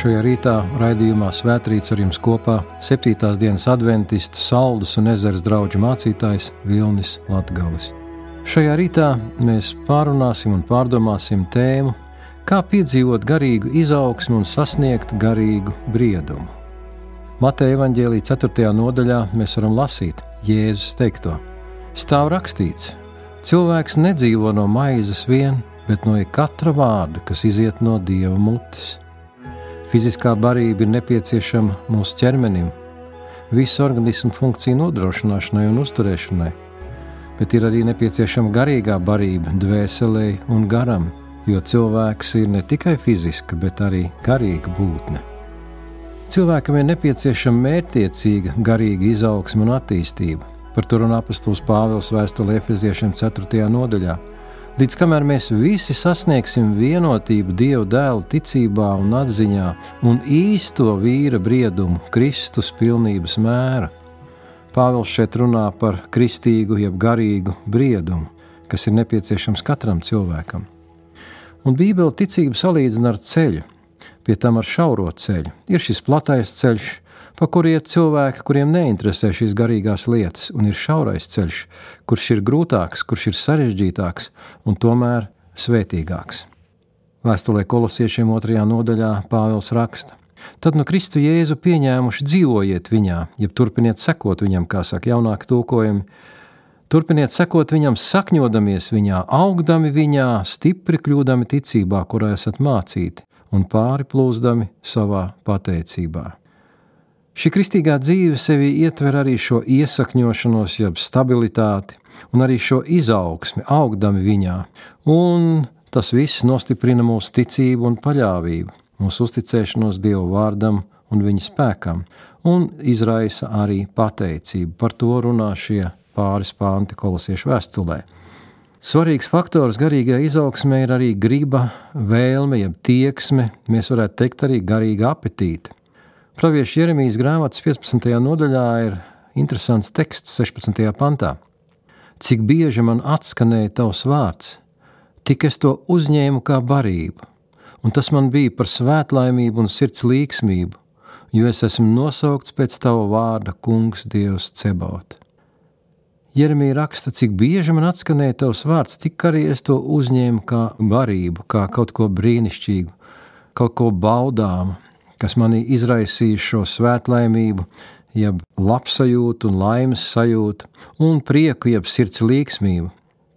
Šajā rītā raidījumā Svētrīts ar jums kopā 7. dienas adventistu saldus un ezeras draugu mācītājs Vilnis Latgalis. Šajā rītā mēs pārunāsim un pārdomāsim tēmu, kā piedzīvot garīgu izaugsmu un sasniegt garīgu briedumu. Mateja evaņģēlī 4. nodaļā mēs varam lasīt Jēzus teikto: Stāv rakstīts, cilvēks nedzīvo no maizes vien, bet no katra vārda, kas iziet no dieva mutes. Fiziskā barība ir nepieciešama mūsu ķermenim, visu organismu funkciju nodrošināšanai un uzturēšanai, bet ir arī nepieciešama garīgā barība dvēselē un garam, jo cilvēks ir ne tikai fiziska, bet arī garīga būtne. Cilvēkam ir nepieciešama mērķtiecīga garīga izaugsme un attīstība. Par to runā Pāvils vēstulē Efeziešiem 4. nodaļā. Līdz kamēr mēs visi sasniegsim vienotību Dieva dēla ticībā un atziņā un īsto vīra briedumu, Kristus pilnības mēra. Pāvils šeit runā par kristīgu, jeb garīgu briedumu, kas ir nepieciešams katram cilvēkam. Un Bībele ticību salīdzina ar ceļu, pie tam ar šauro ceļu. Ir šis platais ceļš, pa kuru iet cilvēki, kuriem neinteresē šīs garīgās lietas, un ir šaurais ceļš, kurš ir grūtāks, kurš ir sarežģītāks un tomēr svētīgāks. Vēstulē kolosiešiem otrajā nodaļā Pāvils raksta: Tad no Kristu Jēzu pieņēmuši dzīvojiet viņā, jeb turpiniet sekot viņam, kā saka jaunāki tulkojumi. Turpiniet sekot viņam, sakņodamies viņā, augdami viņā, stipri kļūdami ticībā, kurā esat mācīti, un pāri plūzdami savā pateicībā. Šī kristīgā dzīve sevi ietver arī šo iesakņošanos, jeb stabilitāti, un arī šo izaugsmi, augdami viņā, un tas viss nostiprina mūsu ticību un paļāvību, mūsu uzticēšanos Dieva vārdam un viņa spēkam, un izraisa arī pateicību. Par to runā šie pāris panti kolosiešu vēstulē. Svarīgs faktors garīgajā izaugsmē ir arī griba, vēlme, jeb tieksme, mēs varētu teikt arī garīga apetīte. Pravieša Jeremijas grāmatas 15. nodaļā ir interesants teksts 16. pantā. Cik bieži man atskanēja tavs vārds, tik es to uzņēmu kā barību, un tas man bija par svētlaimību un sirds līksmību, jo es esmu nosaukts pēc tava vārda, Kungs, Dievs, Cebaut. Jeremija raksta, cik bieži man atskanēja tavs vārds, tik arī es to uzņēmu kā barību, kā kaut ko brīnišķīgu, kaut ko baudāmu, kas manī izraisīja šo svētlaimību, jeb labsajūtu un laimes sajūtu, un prieku, jeb sirds līksmību.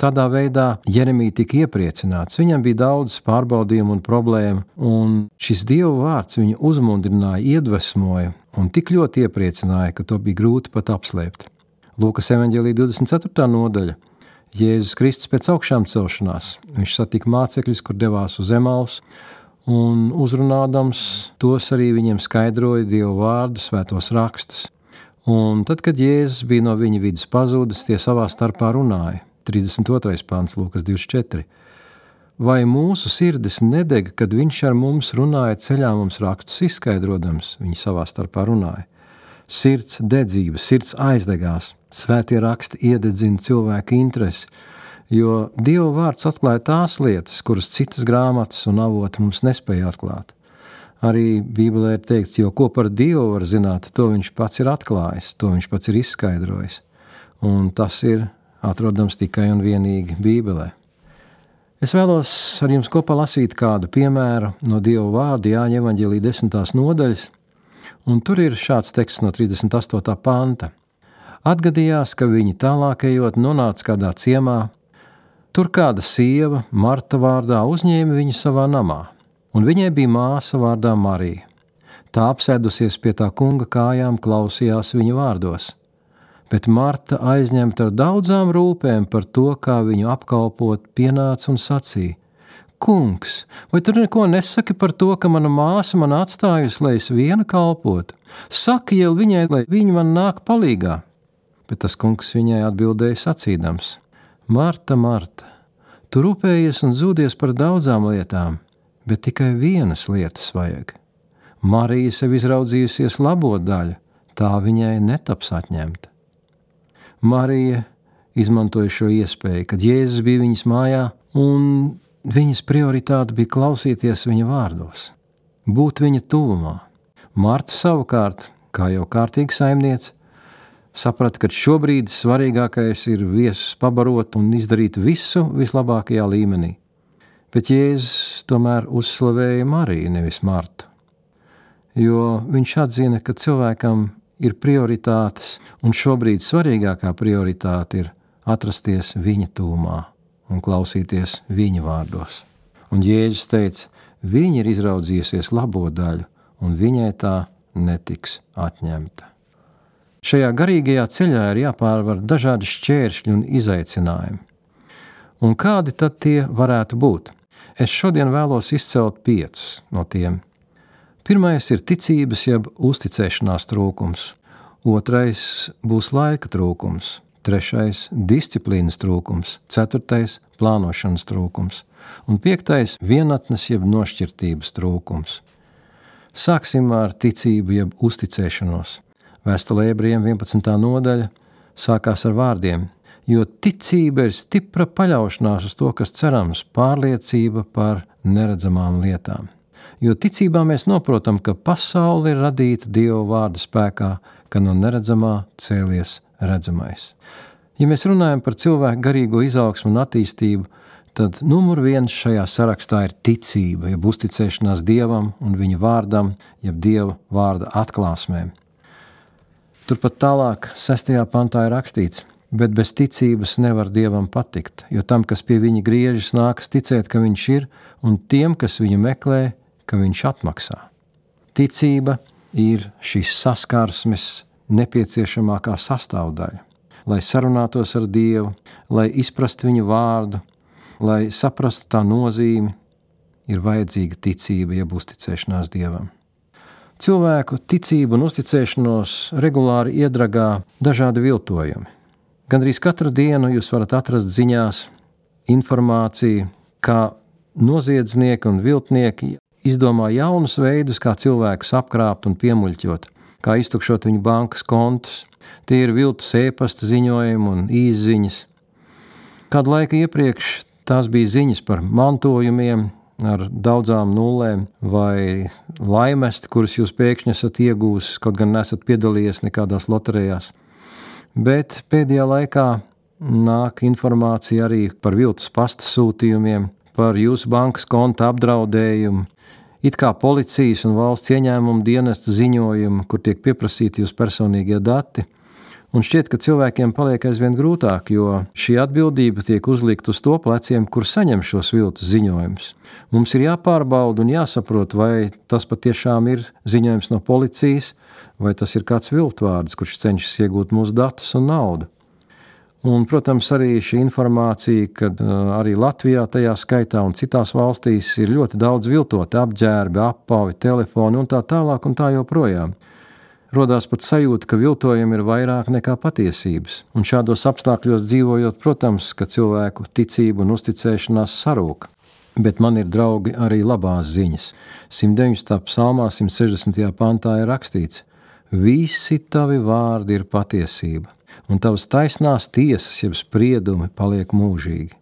Tādā veidā Jeremija tika iepriecināts. Viņam bija daudz pārbaudījumu un problēmu, un šis Dieva vārds viņu uzmundrināja, iedvesmoja un tik ļoti iepriecināja, ka to bija grūti pat apslēpt. Lūkas evanģēlī 24. nodaļa. Jēzus Kristus pēc augšām celšanās. Viņš satika mācekļus, kur devās uz Emausu, un uzrunādams tos arī viņiem skaidroja Dieva vārdu, svētos rakstus. Un tad, kad Jēzus bija no viņa vidus pazudis, tie savā starpā runāja. 32. pāns, Lūkas 24. Vai mūsu sirdis nedega, kad viņš ar mums runāja ceļā, mums rakstus izskaidrojams, viņi savā starpā runāja. Sirds dedzība, sirds aizdegās, svētie raksti iededzina cilvēku interesi, jo Dieva vārds atklāja tās lietas, kuras citas grāmatas un avoti mums nespēja atklāt. Arī Bībelē ir teikts, jo ko par Dievu var zināt, to viņš pats ir atklājis, to viņš pats ir izskaidrojis. Un tas ir atrodams tikai un vienīgi Bībelē. Es vēlos ar jums kopā lasīt kādu piemēru no Dieva vārda Jāņa Evanģelī 10. nodaļas, un tur ir šāds teksts no 38. panta. Atgadījās, ka viņi tālākajot nonāca kādā ciemā, Tur kāda sieva, Marta vārdā, uzņēma viņu savā namā, un viņai bija māsa vārdā Marija. Tā apsēdusies pie tā kunga kājām, klausījās viņa vārdos. Bet Marta, aizņemta ar daudzām rūpēm par to, kā viņu apkalpot, pienāca un sacīja: Kungs, vai tu neko nesaki par to, ka mana māsa man atstājusi, lai es viena kalpotu? Saki jau viņai, lai viņa man nāk palīgā. Bet tas kungs viņai atbildēja sacīdams: Marta, Marta, tu rūpējies un zūdies par daudzām lietām, bet tikai vienas lietas vajag. Marija sev izraudzījusies labo daļu, tā viņai netaps atņemta. Marija izmantoja šo iespēju, kad Jēzus bija viņas mājā, un viņas prioritāte bija klausīties viņa vārdos. būt viņa tuvumā. Marta savukārt, kā jau kārtīga saimniece, saprata, ka šobrīd svarīgākais ir viesus pabarot un izdarīt visu vislabākajā līmenī. Bet Jēzus tomēr uzslavēja Mariju, nevis Martu. Jo viņš atzina, ka cilvēkam ir prioritātes, un šobrīd svarīgākā prioritāte ir atrasties viņa tūmā un klausīties viņa vārdos. Un Jēzus teica, viņa ir izraudzījusies labo daļu, un viņai tā netiks atņemta. Šajā garīgajā ceļā ir jāpārvar dažādi šķēršļi un izaicinājumi. Un kādi tad tie varētu būt? Es šodien vēlos izcelt piecus no tiem. Pirmais ir ticības, jeb uzticēšanās trūkums, otrais būs laika trūkums, trešais - disciplīnas trūkums, ceturtais - plānošanas trūkums, un piektais - vienatnes jeb nošķirtības trūkums. Sāksim ar ticību, jeb uzticēšanos. Vēstulē ebrejiem 11. nodaļa sākās ar vārdiem: jo ticība ir stipra paļaušanās uz to, kas cerams, pārliecība par neredzamām lietām. Jo ticībā mēs saprotam, ka pasaule ir radīta Dieva vārda spēkā, ka no neredzamā cēlies redzamais. Ja mēs runājam par cilvēku garīgo izaugsmu un attīstību, tad numur viens šajā sarakstā ir ticība, jeb uzticēšanās Dievam un viņa vārdam, jeb Dieva vārda atklāsmēm. Turpat tālāk, sestajā pantā ir rakstīts, bet bez ticības nevar dievam patikt. Jo tam, kas pie viņa griežas, nākas ticēt, ka viņš ir, un tiem, kas viņu meklē, ka viņš atmaksā. Ticība ir šīs saskarsmes nepieciešamākā sastāvdaļa. Lai sarunātos ar Dievu, lai izprastu viņu vārdu, lai saprastu tā nozīmi, ir vajadzīga ticība, jeb uzticēšanās Dievam. Cilvēku ticību un uzticēšanos regulāri iedragā dažādi viltojumi. Gan arī katru dienu jūs varat atrast ziņās informāciju, kā noziedznieki un viltnieki izdomā jaunus veidus, kā cilvēkus apkrāpt un piemuļķot, kā iztukšot viņu bankas kontus. Tie ir viltus e-pasta ziņojumi un īsziņas. Kādu laiku iepriekš tās bija ziņas par mantojumiem, ar daudzām nulēm, vai laimesti, kuras jūs pēkšņi esat iegūsis, kaut gan nesat piedalījies nekādās loterijās bet pēdējā laikā nāk informācija arī par viltus pasta sūtījumiem, par jūsu bankas konta apdraudējumu, it kā policijas un valsts ieņēmuma dienesta ziņojumu, kur tiek pieprasīti jūsu personīgie dati. Un šķiet, ka cilvēkiem paliek aizvien grūtāk, jo šī atbildība tiek uzlikta uz to pleciem, kur saņem šos viltus ziņojumus. Mums ir jāpārbauda un jāsaprot, vai tas patiešām ir ziņojums no policijas, vai tas ir kāds viltvārds, kurš cenšas iegūt mūsu datus un naudu. Un, protams, arī šī informācija, ka uh, arī Latvijā, tajā skaitā un citās valstīs, ir ļoti daudz viltoti apģērbi, apavi, telefoni un tā tālāk un tā joprojām rodās pat sajūta, ka viltojumi ir vairāk nekā patiesības. Un šādos apstākļos dzīvojot, protams, ka cilvēku ticība un uzticēšanās sarūk. Bet man ir draugi arī labās ziņas. 109. psalmā, 160. pantā ir rakstīts: Visi tavi vārdi ir patiesība, un tavas taisnās tiesas, jeb spriedumi, paliek mūžīgi.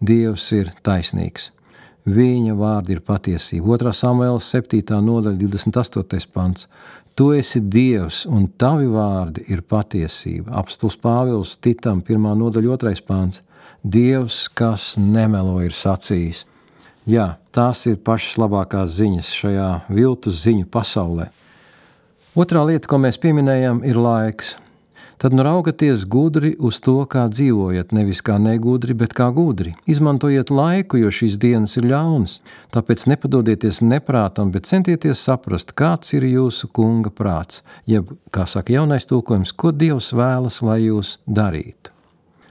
Dievs ir taisnīgs. Viņa vārdi ir patiesība. 2. samuēlā 7. nodaļa, 28. pants. Tu esi Dievs, un tavi vārdi ir patiesība. Apstults Pāvils, Titam, 1. nodaļa, 2. pāns. Dievs, kas nemelo, ir sacījis. Jā, tās ir pašas labākās ziņas šajā viltus ziņu pasaulē. Otrā lieta, ko mēs pieminējam, ir laiks tad nu raugieties gudri uz to, kā dzīvojat, nevis kā negudri, bet kā gudri. Izmantojiet laiku, jo šīs dienas ir ļaunas. Tāpēc nepadodieties neprātam, bet centieties saprast, kāds ir jūsu kunga prāts, jeb, kā saka jaunais tūkojums, ko Dievs vēlas, lai jūs darītu.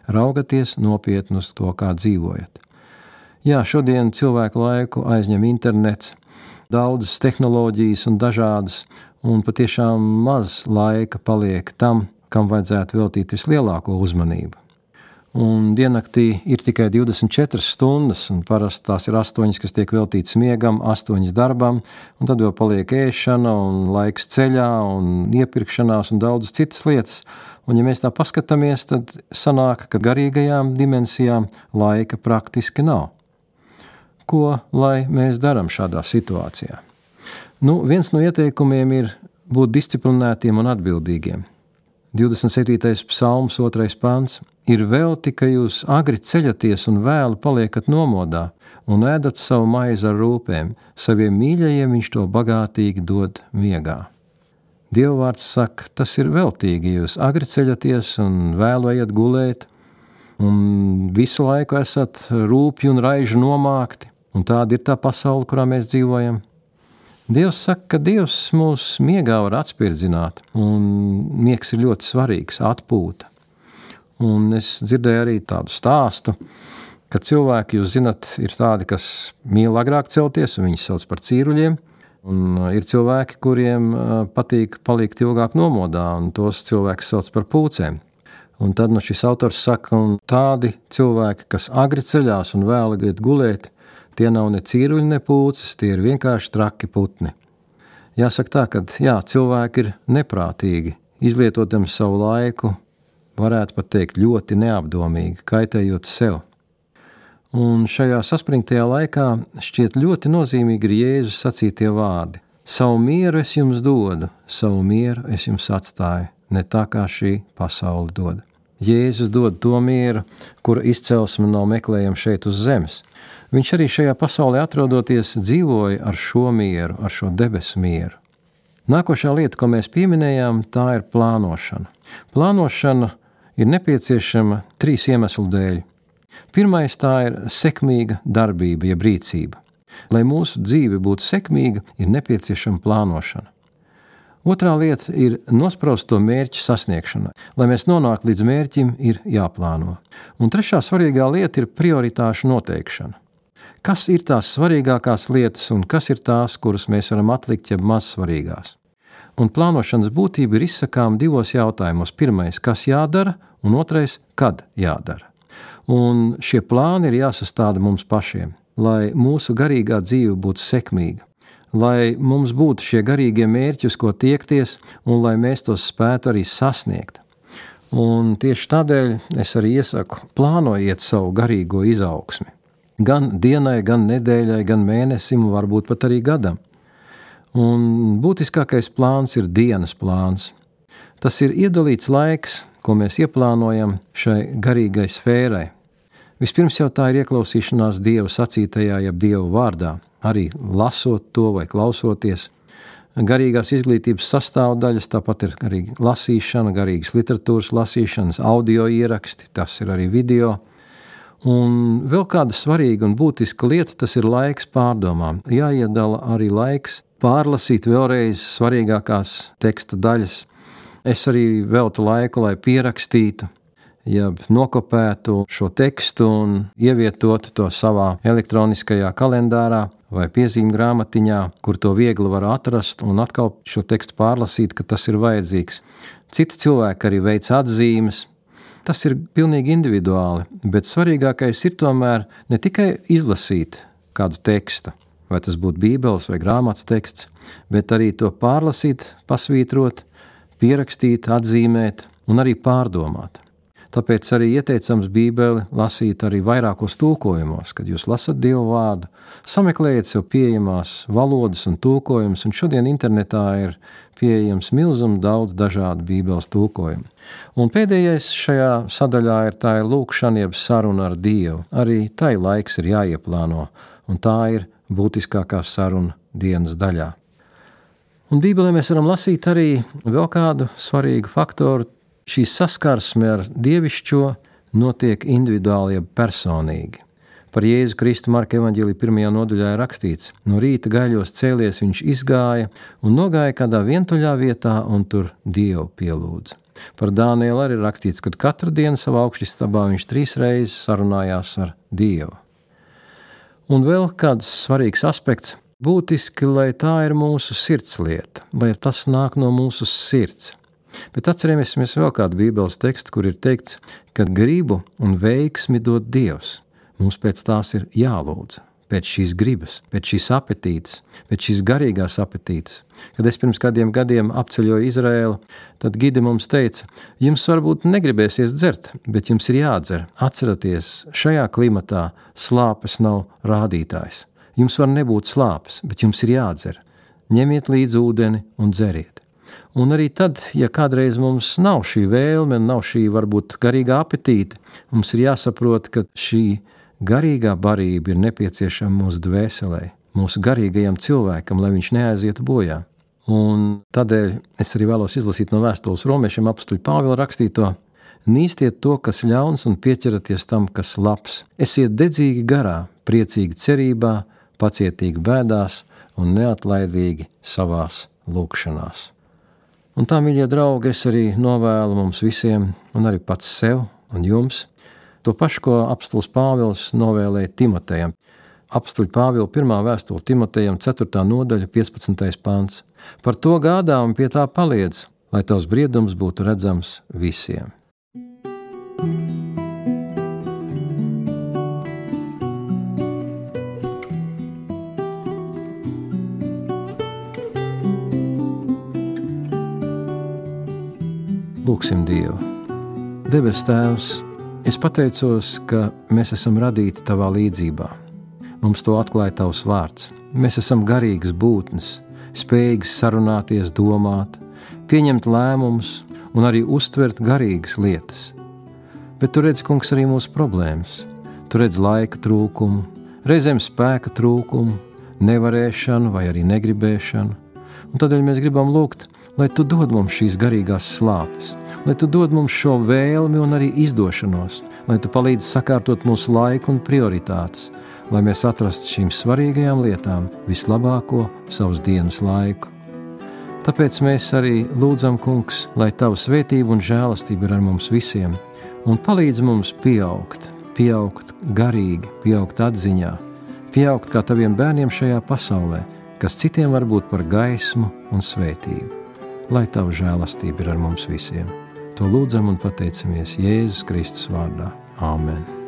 Raugieties nopietni uz to, kā dzīvojat. Jā, šodien cilvēku laiku aizņem internets, daudzas tehnoloģijas un dažādas, un patiešām maz laika paliek tam, kam vajadzētu veltīt vislielāko uzmanību. Un diennaktī ir tikai 24 stundas, un parasti tās ir 8, kas tiek veltītas miegam, 8 darbam, un tad vēl paliek ēšana, un laiks ceļā, un iepirkšanās, un daudzas citas lietas. Un, ja mēs tā paskatāmies, tad sanāk, ka garīgajām dimensijām laika praktiski nav. Ko lai mēs darām šādā situācijā? Nu, viens no ieteikumiem ir būt disciplinētiem un atbildīgiem. 27. psalms, 2. pāns ir vēl tikai jūs agri ceļaties un vēlu paliekat nomodā un ēdat savu maizi ar rūpēm, saviem mīļajiem viņš to bagātīgi dod miegā. Dievvvārds saka, tas ir veltīgi, jūs agri ceļaties un vēlu ejat gulēt, un visu laiku esat rūpīgi un raiži nomākti, un tāda ir tā pasaule, kurā mēs dzīvojam. Dievs saka, ka Dievs mūs miegā var atspirdzināt, un miegs ir ļoti svarīgs, atpūta. Un es dzirdēju arī tādu stāstu, ka cilvēki, jūs zinat, ir tādi, kas mīl agrāk celties, un viņus sauc par cīruļiem. Un uh, ir cilvēki, kuriem uh, patīk palikt ilgāk nomodā, un tos cilvēkus sauc par pūcēm. Un tad nu, šis autors saka, ka tādi cilvēki, kas agri ceļās un vēlaties iet gulēt, tie nav ne cīruļi, ne pūces, tie ir vienkārši traki putni. Jāsaka tā, ka jā, cilvēki ir neprātīgi, izlietotiem savu laiku, varētu pat teikt, ļoti neapdomīgi, kaitējot sev. Un šajā saspringtajā laikā šķiet ļoti nozīmīgi ir Jēzus sacītie vārdi: Savu mieru es jums dodu, savu mieru es jums atstāju, ne tā kā šī pasaule dod. Jēzus dod to mieru, kura izcelsme nav meklējama šeit uz zemes. Viņš arī šajā pasaulē atrodoties, dzīvoja ar šo mieru, ar šo debesu mieru. Nākošā lieta, ko mēs pieminējām, tā ir plānošana. Plānošana ir nepieciešama trīs iemeslu dēļ. Pirmais tā ir sekmīga darbība, jeb rīcība. Lai mūsu dzīve būtu sekmīga, ir nepieciešama plānošana. Otrā lieta ir nospraust to mērķu sasniegšana. Lai mēs nonāktu līdz mērķim, ir jāplāno. Un trešā svarīgā lieta ir prioritāšu noteikšana. Kas ir tās svarīgākās lietas un kas ir tās, kuras mēs varam atlikt, jeb maz svarīgās? Un plānošanas būtība ir izsakām divos jautājumos. Pirmais, kas jādara, un otrais, kad jādara. Un šie plāni ir jāsastāda mums pašiem, lai mūsu garīgā dzīve būtu sekmīga, lai mums būtu šie garīgie mērķi, uz ko tiekties, un lai mēs tos spētu arī sasniegt. Un tieši tādēļ es arī iesaku, plānojiet savu garīgo izaugsmi. Gan dienai, gan nedēļai, gan mēnesim, varbūt pat arī gadam. Un būtiskākais plāns ir dienas plāns. Tas ir iedalīts laiks, ko mēs ieplānojam šai garīgai sfērai, Vispirms jau tā ir ieklausīšanās Dieva sacītajā, jeb Dieva vārdā, arī lasot to vai klausoties. Garīgās izglītības sastāvdaļas, tāpat ir arī lasīšana, garīgas literatūras lasīšanas, audio ieraksti, tas ir arī video. Un vēl kāda svarīga un būtiska lieta, tas ir laiks pārdomām. Jāiedala arī laiks pārlasīt vēlreiz svarīgākās teksta daļas. Es arī veltu laiku, lai pierakstītu, ja nokopētu šo tekstu un ievietotu to savā elektroniskajā kalendārā vai piezīmju grāmatiņā, kur to viegli var atrast un atkal šo tekstu pārlasīt, ka tas ir vajadzīgs. Citi cilvēki arī veic atzīmes. Tas ir pilnīgi individuāli, bet svarīgākais ir tomēr ne tikai izlasīt kādu tekstu, vai tas būtu Bībeles vai grāmatas teksts, bet arī to pārlasīt, pasvītrot, pierakstīt, atzīmēt un arī pārdomāt. Tāpēc arī ieteicams Bībeli lasīt arī vairākos tulkojumos, kad jūs lasat Dievu vārdu. Sameklējiet sev pieejamās valodas un tulkojumus, un šodien internetā ir pieejams milzums daudz dažādu Bībeles tulkojumu. Un pēdējais šajā sadaļā ir tā ir lūkšana, jeb saruna ar Dievu. Arī tai laiks ir jāieplāno, un tā ir būtiskākā saruna dienas daļā. Un Bībelē mēs varam lasīt arī vēl kādu svarīgu faktoru, šī saskarsme ar dievišķo notiek individuāli, jeb personīgi. Par Jēzu Kristu Marka evanģēlī pirmajā nodaļā ir rakstīts: No rīta gaļos cēlies viņš izgāja un nogāja kādā vientuļā vietā un tur Dievu pielūdza. Par Dānielu arī ir rakstīts, ka katru dienu savā augšstabā viņš trīs reizes sarunājās ar Dievu. Un vēl kāds svarīgs aspekts - būtiski, lai tā ir mūsu sirdslieta, lai tas nāk no mūsu sirds. Bet atcerēsimies vēl kādu Bībeles tekstu, kur ir teikts, ka gribu un veiksmi dod Dievs. Mums pēc tās ir jālūdz, pēc šīs gribas, pēc šīs apetītes, pēc šīs garīgās apetītes. Kad es pirms kādiem gadiem apceļoju Izraēlu, tad gidi mums teica, jums varbūt negribēsies dzert, bet jums ir jādzer. Atcerieties, šajā klimatā slāpes nav rādītājs. Jums var nebūt slāpes, bet jums ir jādzer. ņemiet līdzi ūdeni un dzeriet. Un arī tad, ja kādreiz mums nav šī vēlme, nav šī varbūt garīgā apetīte, mums ir jāsaprot, ka šī garīgā barība ir nepieciešama mūsu dvēselē, mūsu garīgajam cilvēkam, lai viņš neaizietu bojā. Un tādēļ es arī vēlos izlasīt no vēstules romiešiem apstuļu Pāvila rakstīto. Nīstiet to, kas ļauns, un pieķeraties tam, kas labs. Esiet dedzīgi garā, priecīgi cerībā, pacietīgi bēdās un neatlaidīgi savās lūkšanās. Un tā, mīļie draugi, es arī novēlu mums visiem, un arī pats sev un jums, to pašu, ko apstults Pāvils novēlēja Timotejam. Apstuļu Pāvila pirmā vēstule Timotejam, 4. nodaļa, 15. pāns. Par to gādā un pie tā paliedz, lai tavs briedums būtu redzams visiem. Lūksim Dievu. Debes Tēvs, es pateicos, ka mēs esam radīti Tavā līdzībā. Mums to atklāja Tavs vārds. Mēs esam garīgas būtnes, spējīgas sarunāties, domāt, pieņemt lēmumus un arī uztvert garīgas lietas. Bet tu redzi, kungs, arī mūsu problēmas. Tu redzi laika trūkumu, reizēm spēka trūkumu, nevarēšanu vai arī negribēšanu. Un tādēļ mēs gribam lūgt, lai tu dod mums šīs garīgās slāpes, lai tu dod mums šo vēlmi un arī izdošanos, lai tu palīdzi sakārtot mūsu laiku un prioritātes, lai mēs atrastu šīm svarīgajām lietām vislabāko savas dienas laiku. Tāpēc mēs arī lūdzam, Kungs, lai Tava svētība un žēlastība ir ar mums visiem, un palīdz mums pieaugt, pieaugt garīgi, pieaugt atziņā, pieaugt kā Taviem bērniem šajā pasaulē, kas citiem var būt par gaismu un svētību lai Tava žēlastība ir ar mums visiem. To lūdzam un pateicamies Jēzus Kristus vārdā. Āmen!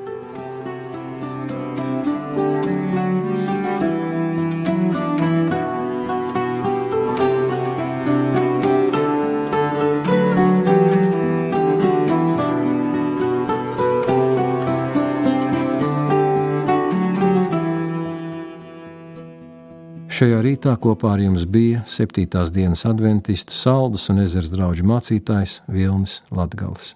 Šajā rītā kopā ar jums bija 7. dienas adventistu saldus un ezers draugu mācītājs Vilnis Latgals.